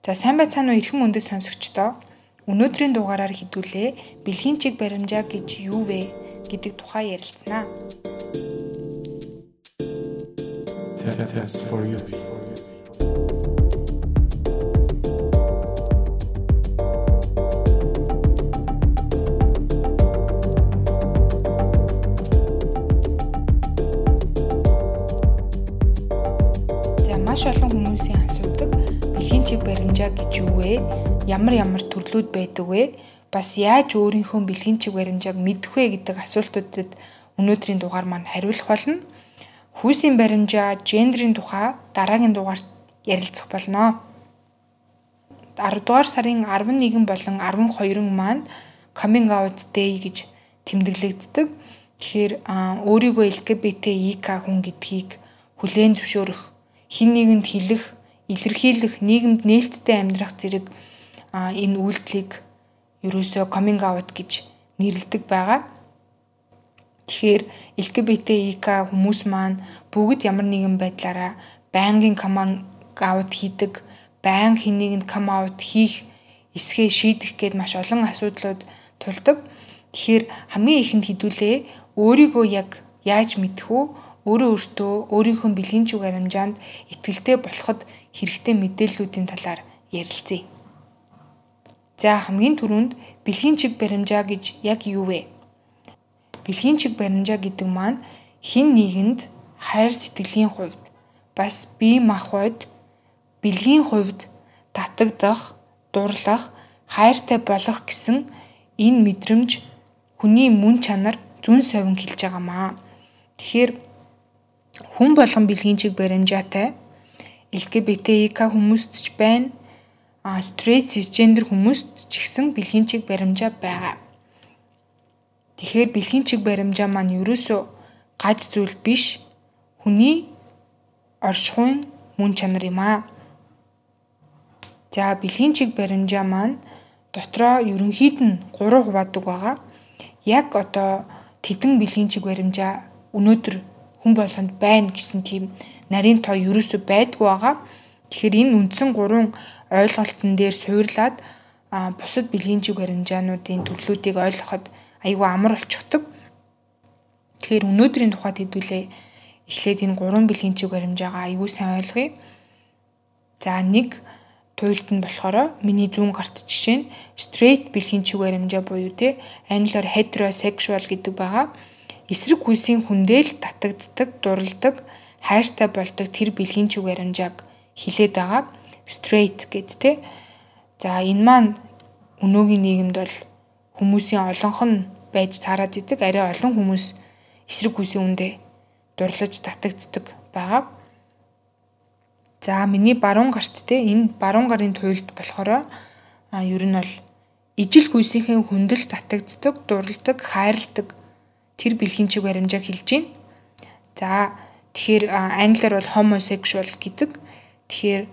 За сайн байцгаана уу эрхэм өндөд сонсогчдоо. Өнөөдрийн дугаараар хідүүлээ бэлгийн чиг баримжаа гэж юу вэ гэдэг тухай ярилцсанаа. That's for you. Чиг баримжаа гэж юу вэ? Ямар ямар төрлүүд байдаг вэ? Бас яаж өөрийнхөө бэлгийн чиг баримжааг мэдэх вэ гэдэг асуултуудад өнөөдрийн дугаар маань хариулах болно. Хүүсийн баримжаа, гендрийн тухай дараагийн дугаарт ярилцах болно. 10 дугаар сарын 11 болон 12 маань coming out day гэж тэмдэглэгддэг. Тэгэхээр өөрийгөө LGBTIQ хүн гэдгийг хүлээн зөвшөөрөх хин нэгэнд хэлэх, илэрхийлэх, нийгэмд нээлттэй амьдрах зэрэг энэ үйлдэлийг ерөөсөө coming out гэж нэрлэдэг байгаа. Тэгэхээр LGBTIQ хүмүүс маань бүгд ямар нэгэн байдлаараа байнгын coming out хийдэг, байнга хин нэгэнд come out хийх эсгээ шийдэх гээд маш олон асуудлууд тулдаг. Тэгэхээр хамгийн ихэнд хідүүлээ өөрийгөө яг яаж мэдэх үү? Өөрөө өөртөө өөрийнхөө бэлгийн чиг баримжаанд итгэлтэй болоход хэрэгтэй мэдээллүүдийн талаар ярилцъя. За хамгийн түрүүнд бэлгийн чиг баримжаа гэж яг юу вэ? Бэлгийн чиг баримжаа гэдэг маань хин нэгэнд хайр сэтгэлийн хувьд бас бие махбод бэлгийн хувьд татагдах, дурлах, хайртай болох гэсэн энэ мэдрэмж хүний мөн чанар зүн совин хэлж байгаамаа. Тэгэхээр хүн болгон бэлгийн чиг баримжаатай ЛГБТИК хүмүүст ч байна. А стрейт цисгендер хүмүүст ч гэсэн бэлгийн чиг баримжаа байгаа. Тэгэхээр бэлгийн чиг баримжаа маань ерөөсөө гаж зүйл биш. Хүний оршихуйн мөн чанар юм аа. За бэлгийн чиг баримжаа маань дотроо ерөнхийд нь 3 хуваадаг байгаа. Яг одоо тэдэн бэлгийн чиг баримжаа өнөөдөр хүн болгонд байна гэсэн тийм нарийн тоо ерөөсөө байдгүй байгаа. Тэгэхээр энэ үндсэн гурван ойлголтын дээр суурлаад бусад бэлгийн чиг баримжаануудын төрлүүдийг ойлгоход айгүй амар болчихдог. Тэгэхээр өнөөдрийн тухайд хэдүүлээ эхлээд энэ гурван бэлгийн чиг баримжаагаа айгүй сайн ойлгоё. За нэг туйлд нь болохоор миний зүүн гарт жишээ нь straight бэлгийн чиг баримжаа буюу те англиар heterosexual гэдэг байгаа эсрэг хүйсийн хүндэл татагддаг, дурладаг, хайртай болдог тэр бэлгийн чиг баримжааг хилээд байгаа. Straight гэд тэ. За энэ маань өнөөгийн нийгэмд бол хүмүүсийн олонх нь байж цаарад идэг. Арай олон хүмүүс эсрэг хүйсийн үндэ дурлаж татагддаг байгаа. За миний баруун гарт те энэ баруун гарын туйлд болохоор а ер нь бол ижил хүйсийнхээ хүндэл татагддаг, дурладаг, хайрладаг тэр бэлгийн чиг баримжааг хэлж байна. За тэгэхээр англиар бол homosexual гэдэг. Тэгэхээр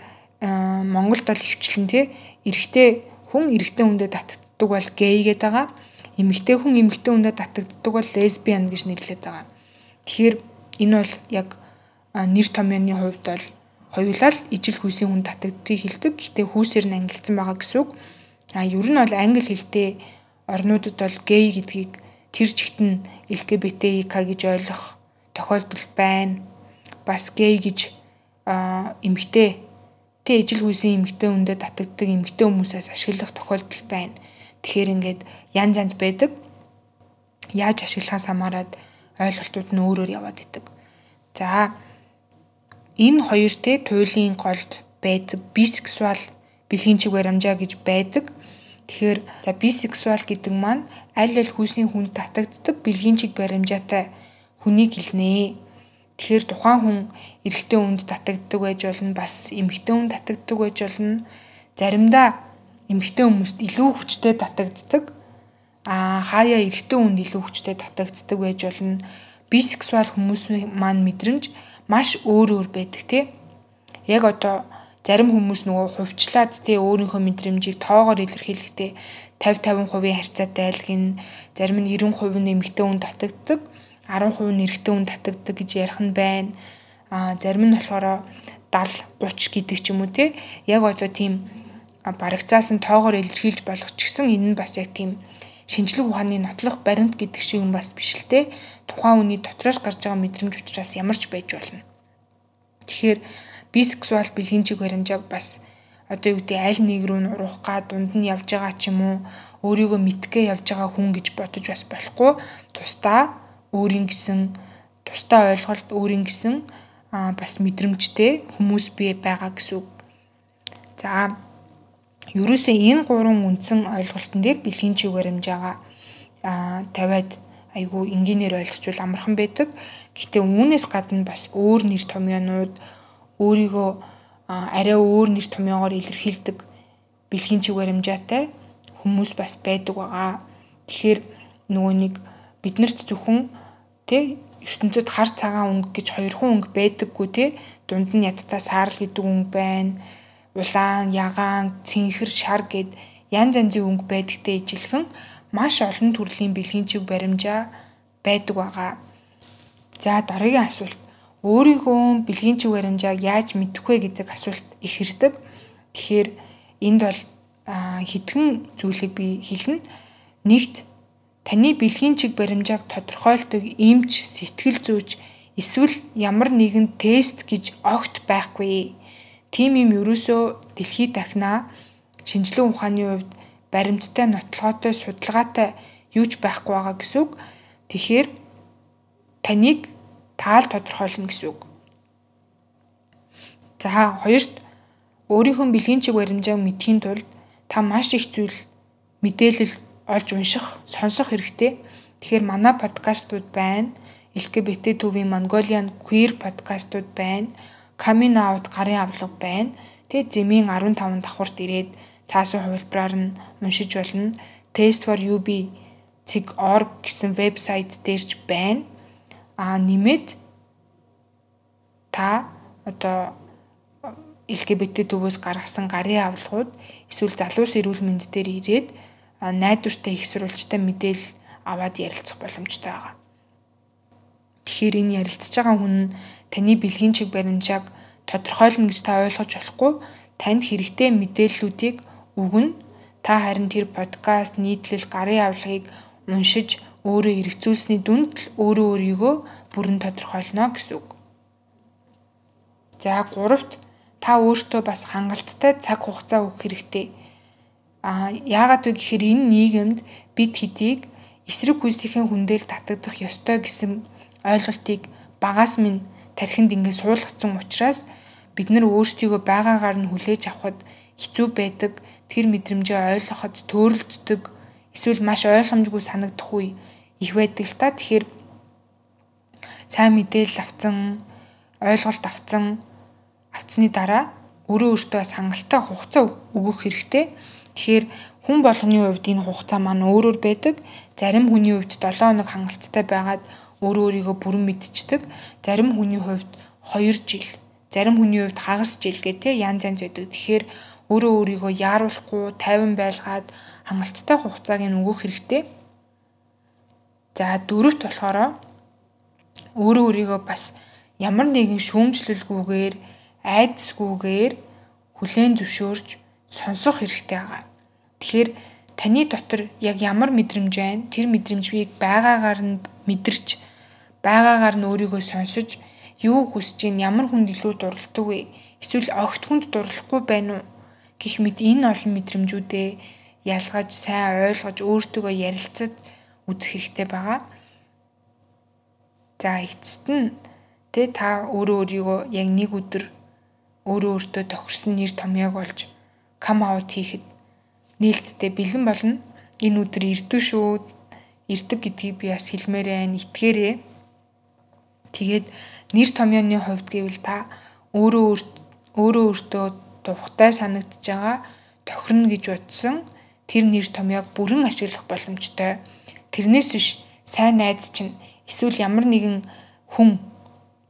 Монголд бол хөвчлэн тий эрэгтэй хүн эрэгтэй хүндэд татдаг бол гей гэдэг байгаа. Эмэгтэй хүн эмэгтэй хүндэд татагддаг бол лесбиан гэж нэрлэдэг байгаа. Тэгэхээр энэ бол яг нэр томьёоны хувьд бол хоёулаа ижил хүйсийн хүн татагддгийг хэлдэг. Гэтэ хүүсээр нь ангилсан байгаа гэсэн үг. А ер нь бол англи хэлтэй орнуудад бол гей гэдгийг тэр чигт нь ЛГБТИК гэж ойлгох тохиолдол байна. Бас гей гэж эмгтэй тэ ижил хүйсийн эмгтэй хүндэд татагддаг эмгтэй хүмүүсээс ашиглах тохиолдол байна. Тэгэхээр ингээд янз янз байдаг. Яаж ашиглахаас хамаарат ойлголтууд нь өөрөөр яваад идэг. За энэ хоёр тэ туйлын голд байдаг бисексуал бэлгийн чиг баримжаа гэж байдаг. Тэгэхээр за бисексуал гэдэг маань аль аль хүүсийн хүнд татагддаг бэлгийн чиг баримжаатай хүнийг хэлнэ. Тэгэхээр тухайн хүн эрэгтэй хүнд татагддаг байж болно бас эмэгтэй хүнд татагддаг байж болно. Заримдаа эмэгтэй хүмүүст илүү хүчтэй татагддаг. Аа хаяа эрэгтэй хүнд илүү хүчтэй татагддаг байж болно. Бисексуал хүмүүс маань мэдрэмж маш өөр өөр байдаг тий. Яг одоо зарим хүмүүс нөгөө хувьчлаад тий өөрийнхөө мэдрэмжийг тоогоор илэрхийлэхдээ 50 50% харьцаатай айлгын зарим нь 90% нэмэгтэй хүн татагддаг 10% нэрэгтэй хүн татагддаг гэж ярих нь байна. А зарим нь болохоор 70 30 гэдэг ч юм уу тий яг одоо тийм барагцаасан тоогоор илэрхийлж болох ч гэсэн энэ нь бас яг тийм шинжлэх ухааны нотлох баримт гэдэг шиг юм бас биш л те. Тухайн хүний дотроос гарч байгаа мэдрэмж учраас ямар ч байж болно. Тэгэхээр бисексуал бэлгийн баримжааг бас одоо юу гэдэг аль нэг рүү нурах га дунд нь явж байгаа ч юм уу өөрийгөө мэдгээ явж байгаа хүн гэж бодож бас болохгүй тусдаа өөрийн гэсэн тусдаа ойлголт өөрийн гэсэн бас мэдрэмжтэй хүмүүс бий байгаа гэсэн үг. За ерөөсөө энэ гурван үндсэн ойлголтын дээр бэлгийн чиг баримжаагаа тавиад айгүй энгийнээр ойлгочвол амархан байдаг. Гэтэ үүнээс гадна бас өөр нэр томьёонууд өөрийгөө арай өөр нэр томьёогоор илэрхийлдэг бэлгийн чиг баримжаатай хүмүүс бас байдаг байгаа. Тэгэхээр нөгөө нэг биднэрт зөвхөн тэ ертөнцид хар цагаан өнгө гэж хоёрхан өнгө байдаггүй тий. Дунд нь ядтаа саарл гэдэг өнгө байна. Улаан, ягаан, цэнхэр, шар гэд янз янзын өнгө байдагтай ижилхэн маш олон төрлийн бэлгийн чиг баримжаа байдаг байгаа. За дараагийн асуулт. Өөрийнхөө бэлгийн чиг баримжааг яаж мэдэх вэ гэдэг асуулт их ирдэг. Тэгэхээр энд бол хэдхэн зүйлийг би хэлнэ. Нэгт таны бэлгийн чиг баримжааг тодорхойлдог эмч, сэтгэл зүйч эсвэл ямар нэгэн тест гэж огт байхгүй. Тим юм ерөөсөө дэлхийд дахнаа шинжилгээ ухааны хувьд баримттай нотлоготой судалгаатай юу ч байхгүй байгаа гэсэн үг. Тэгэхээр таныг таал тодорхойлно гэсэн үг. За хоёрт өөрийнхөө бэлгийн чиг баримжааг мэдхийн тулд та маш их зүйл мэдээлэл олж унших, сонсох хэрэгтэй. Тэгэхээр манай подкастууд байна. LGBT төвийн Mongolian Queer подкастууд байна. Coming Out гарын авлага байна. Тэгээд зэмийн 15 давхурт ирээд цаасан хувилбараар нь уншиж болно. Test for UB.org гэсэн вебсайт дээрч байна. Аа нэмээд та одоо LGBT төвөөс гаргасан гарын авлагууд эсвэл залуус эрүүл мэнд дээр ирээд найдвартай их сурвалжтай мэдээлэл аваад ярилцах боломжтой байгаа. Тэгэхээр энэ ярилцж байгаа хүн таны бэлгийн чиг баримжааг тодорхойлно гэж та ойлгож болохгүй танд хэрэгтэй мэдээллүүдийг өгнө. Та харин тэр подкаст, нийтлэл, гарын авлагыг уншиж өөрөө эргцүүлсний дүнд л өөрөө өөрийгөө бүрэн тодорхойлно гэсэн үг. За гуравт та өөртөө бас хангалттай цаг хугацаа өгөх хэрэгтэй. А яагаад вэ гэхээр энэ нийгэмд бид хэдийг эсрэг хүслийн хүндэл татагдах ёстой гэсэн ойлголтыг багаас минь тархинд ингэ суулгацсан учраас бид нар өөрсдийгөө байгаагаар нь хүлээж авахд хэцүү байдаг. Тэр мэдрэмжээ ойлгоход төөрөлддөг эсвэл маш ойлгомжгүй санагдах үе их байдаг л та тэгэхээр сайн мэдээлэл авцсан ойлголт авцсан авцсны дараа өөрөө өөртөө хангалттай хугацаа өгөх хэрэгтэй Тэгэхээр хүн болгоны хувьд энэ хугацаа маань өөрөөр байдаг. Зарим хүний хувьд 7 хоног хангалттай байгаад өөрөө өөрийгөө бүрэн мэдчихдэг. Зарим хүний хувьд 2 жил, зарим хүний хувьд хагас жил гэх тээ янз янз байдаг. Тэгэхээр өөрөө өөрийгөө яаруулахгүй, тайван байлгаад хангалттай хугацааг нь өгөх хэрэгтэй. За дөрөвт болохоор өөрөө өөрийгөө бас ямар нэгэн шүүмжлэлгүйгээр айдсгүйгээр хүлээн зөвшөөрч сонсох хэрэгтэй байгаа. Тэгэхээр таны дотор яг ямар мэдрэмж байна? Тэр мэдрэмжийг байгаагаар нь мэдэрч байгаагаар нь өөрийгөө сонсож юу хүсэж ийн ямар хүнд илүү дурлдаг вэ? Эсвэл огт хүнд дурлахгүй байна уу? гэх мэт энэ олон мэдрэмжүүдээ ялгаж сайн ойлгож өөртөөгөө ярилцаж үзэх хэрэгтэй байгаа. За эцэст нь тэ та өөрөө өөрийгөө яг нэг өдөр өөрөө өөртөө тохирсон нэр томьёог олж кам аут хийхэд нээлттэй бэлэн болно. Энэ өдөр ирдэг шүү. Ирдэг гэдгийг би бас хэлмээр байна. Итгээрээ. Тэгээд нэр томьёоны хувьд гэвэл та өөрөө өөрөө өөртөө тухтай санагдж байгаа тохирно гэж утсан тэр нэр томьёог бүрэн ашиглах боломжтой. Тэрнээс биш сайн найз чинь эсвэл ямар нэгэн хүн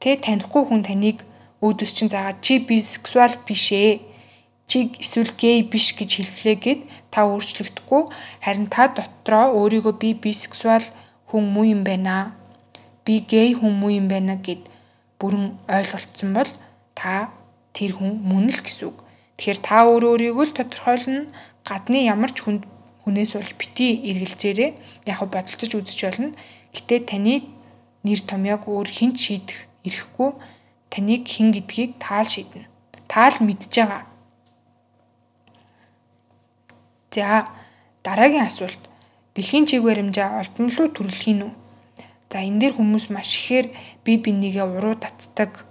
тэ танихгүй хүн таныг өөдөөс чинь заагаад чи бисексуал биш ээ чиг эсвэл гей биш гэж хэллээ гэд та өөрчлөгдөхгүй харин та дотроо өөрийгөө би бисексуал хүн муу юм байна. Би гей хүн муу юм байна гэд бүрэн ойлголцсон бол та тэр хүн мөн л гэсэн үг. Тэгэхээр та өөрөө өөрийгөө л тодорхойлно. Гадны ямар ч хүнд хүнээс болж бити эргэлзээрээ яг бодолцож үзэж болно. Гэтэ таны нэр томьёог өөр хинт шийдэх эрэхгүй таныг хин гэдгийг таал шийднэ. Таал мэдж байгаа. За дараагийн асуулт. Бэлгийн чиг баримжаа олдон руу төрөлхийн нь. За энэ дээр хүмүүс маш ихээр бие бинийгээ уруу татдаг,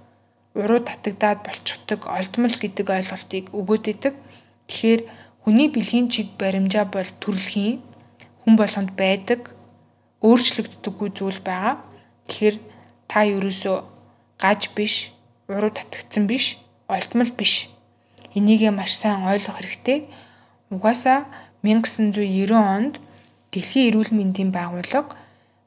уруу татагдаад болчихдог олдмол гэдэг ойлголтыг өгөөд идэг. Тэгэхээр хүний бэлгийн чиг баримжаа бол төрөлхийн хүн болгонд байдаг өөрчлөгддөггүй зүйл байгаа. Тэгэхээр та ерөөсөө гаж биш, уруу татагдсан биш, олдмол биш. Энийгээ маш сайн ойлгох хэрэгтэй. Угаасаа 1990 онд Дэлхийн эрүүл мэндийн байгууллага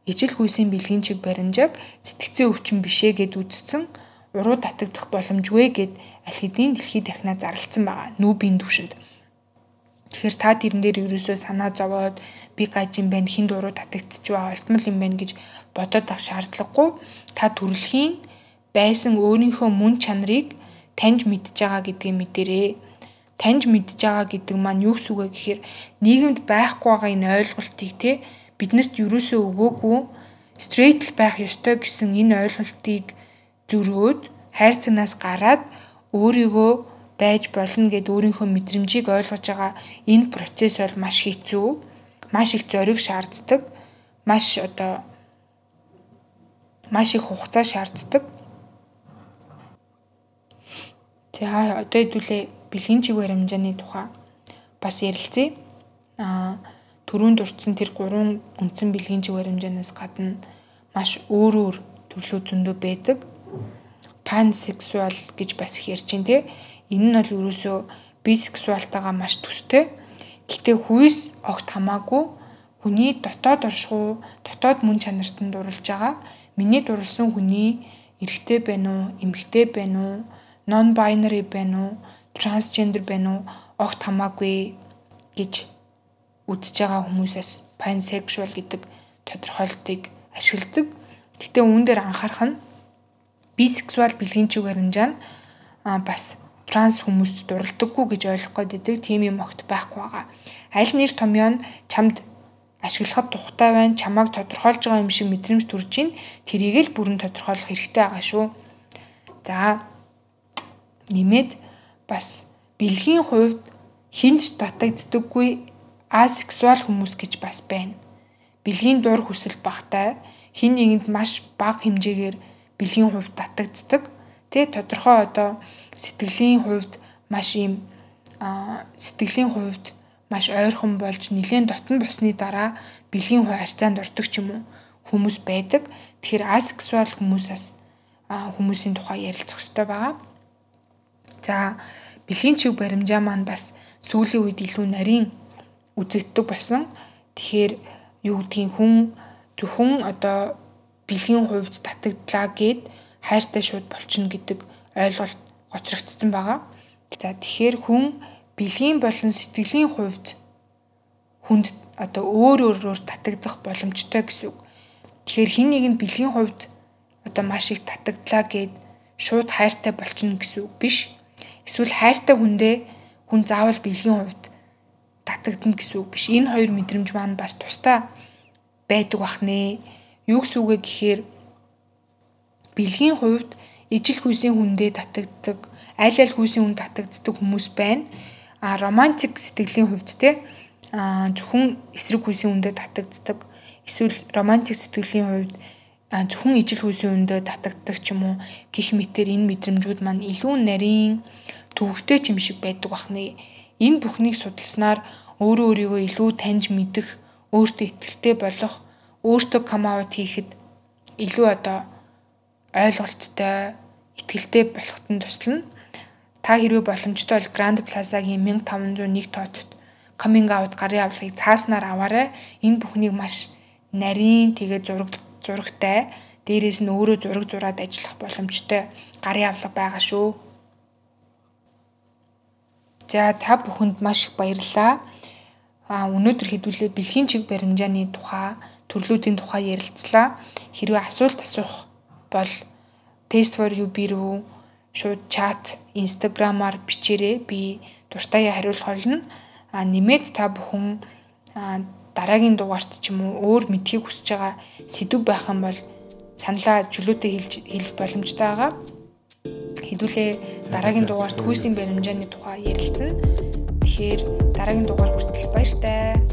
ижил хүйсийн бэлгийн чиг баримжааг сэтгцэн өвчин бишээ гэд үзсэн уруу татагдах боломжгүй гэд аль хэдийн дэлхийд дахнаа зарлцсан байгаа нүүбийн түвшинд. Тэгэхээр та тэрэн дээр ерөөсөө санаа зовоод би гаж юм байна хинд уруу татагдчих байгаа олтмол юм байна гэж бодоод ах шаардлагагүй. Та төрөлхийн байсан өөрийнхөө мөн чанарыг таньж мэдж байгаа гэдгийг мэдэрээ. Таньж мэдж байгаа гэдэг маань юу гэсэн үг вэ гэхээр нийгэмд байхгүй байгаа энэ ойлголтыг те биднэрт юусоо өгөөгүй стрейт л байх ёстой гэсэн энэ ойлголтыг зөрөөд хайрцагнаас гараад өөрийгөө байж болно гэд өөрийнхөө мэдрэмжийг ойлгож байгаа энэ процесс бол маш хэцүү маш их зориг шаарддаг маш одоо маш их хугацаа шаарддаг За одоо хэдүүлээ бэлгийн чиг баримжааны тухай бас ярилцъя. Аа түрүүнд дурдсан тэр гурван үндсэн бэлгийн чиг баримжаанаас гадна маш өөр өөр төрлөө зөндөө байдаг. Пансексуал гэж бас их ярьж байна те. Энэ нь бол ерөөсөө бисексуалтайгаа маш төстэй. Гэхдээ хүйс огт хамаагүй хүний дотоод оршихуй, дотоод мөн чанарт нь дурлж байгаа. Миний дурлсан хүний эрэгтэй байна уу, эмэгтэй байна уу, non binary байна уу, трансгендер байна уу огт хамаагүй гэж үзэж байгаа хүмүүсээс pansexual гэдэг тодорхойлолтыг ашигладаг. Гэхдээ үүн дээр анхаарах нь бисексуал чиг баримжаа нь бас транс хүмүүст дурладаггүй гэж ойлгох гээд тийм юм огт байхгүй байгаа. Аль нэр томьёо нь чамд ашиглахад тухтай байна, чамайг тодорхойлж байгаа юм шиг мэдрэмж төрж ийн тэрийг л бүрэн тодорхойлох хэрэгтэй байгаа шүү. За нэмээд бас бэлгийн хувьд хинж татагддаггүй асексуал хүмүүс гэж бас байна. Бэлгийн дур хүсэл багтай хин нэгэнд маш бага хэмжээгээр бэлгийн хувьд татагддаг. Тэ тодорхой одоо сэтгэлийн хувьд маш юм сэтгэлийн хувьд маш ойрхон болж нэлээд дотн босны дараа бэлгийн хувь харьцаанд ордог ч юм уу хүмүүс байдаг. Тэгэхээр асексуал хүмүүсээс хүмүүсийн тухай ярилцах хэрэгтэй байгаа. За бэлгийн чиг баримжаа маань бас сүүлийн үед илүү нарийн үзэгддэг болсон. Тэгэхээр юу гэдгийг хүн зөвхөн одоо бэлгийн хувьд татагдлаа гэд хайртай шууд болчихно гэдэг ойлголт гоцрогдсон байгаа. За тэгэхээр хүн бэлгийн болон сэтгэлийн хувьд хүнд одоо өөр өөрөөр татагдах боломжтой гэсэн үг. Тэгэхээр хин нэг нь бэлгийн хувьд одоо маш их татагдлаа гэд шууд хайртай болчихно гэсэн үг биш. Эсвэл хайртай хүндээ хүн заавал бэлгийн хувьд татагдана гэсэн үг биш. Энэ хоёр мэдрэмж маань бас тусдаа байдаг бах нэ. Юу гэсэн үг гэхээр бэлгийн хувьд ижил хүйсийн хүндээ татагддаг, аль аль хүйсийн хүнд татагддаг хүмүүс байна. А романтик сэтгэлийн хувьд те а зөвхөн эсрэг хүйсийн хүндээ татагддаг. Эсвэл романтик сэтгэлийн хувьд зөвхөн ижил хүйсийн хүндээ татагддаг ч юм уу гих мэтэр энэ мэдрэмжүүд маань илүү нарийн төвөгтэй ч юм шиг байдаг бахны. Энэ бүхнийг судалснаар өөрөө өөрийгөө илүү таньж мэдэх, өөртөө ихтэй болох, өөртөө кам аут хийхэд илүү одоо ойлголттой, ихтэй болоход нь туслана. Та хэрвээ боломжтой бол Grand Plaza-гийн 1501 тоотод coming out гарын авлагыг цааснаар аваарай. Энэ бүхнийг маш нарийн тэгээ зураг зурагтай дээрээс нь өөрөө зураг зураад ажиллах боломжтой гарын авлага байгаа шүү. За та бүхэнд маш их баярлалаа. А өнөөдөр хэдүүлээ бэлгийн чиг баримжааны тухай төрлүүдийн тухай ярилцлаа. Хэрвээ асуулт асуух бол test for you бирүү шууд чат инстаграмаар бичээрэй. Би дуртайя хариулах болно. А нэмээд та бүхэн дараагийн дугаарт ч юм уу өөр мэдхийг хүсэж байгаа сэдв байх юм бол саналаа чөлөөтэй хэлж хэлэх боломжтой байгаа. Хэдүүлээ дараагийн дугаарт хүйсийн баримжааны тухай ярилцсан. Тэгэхээр дараагийн дугаар хүртэл баяртай.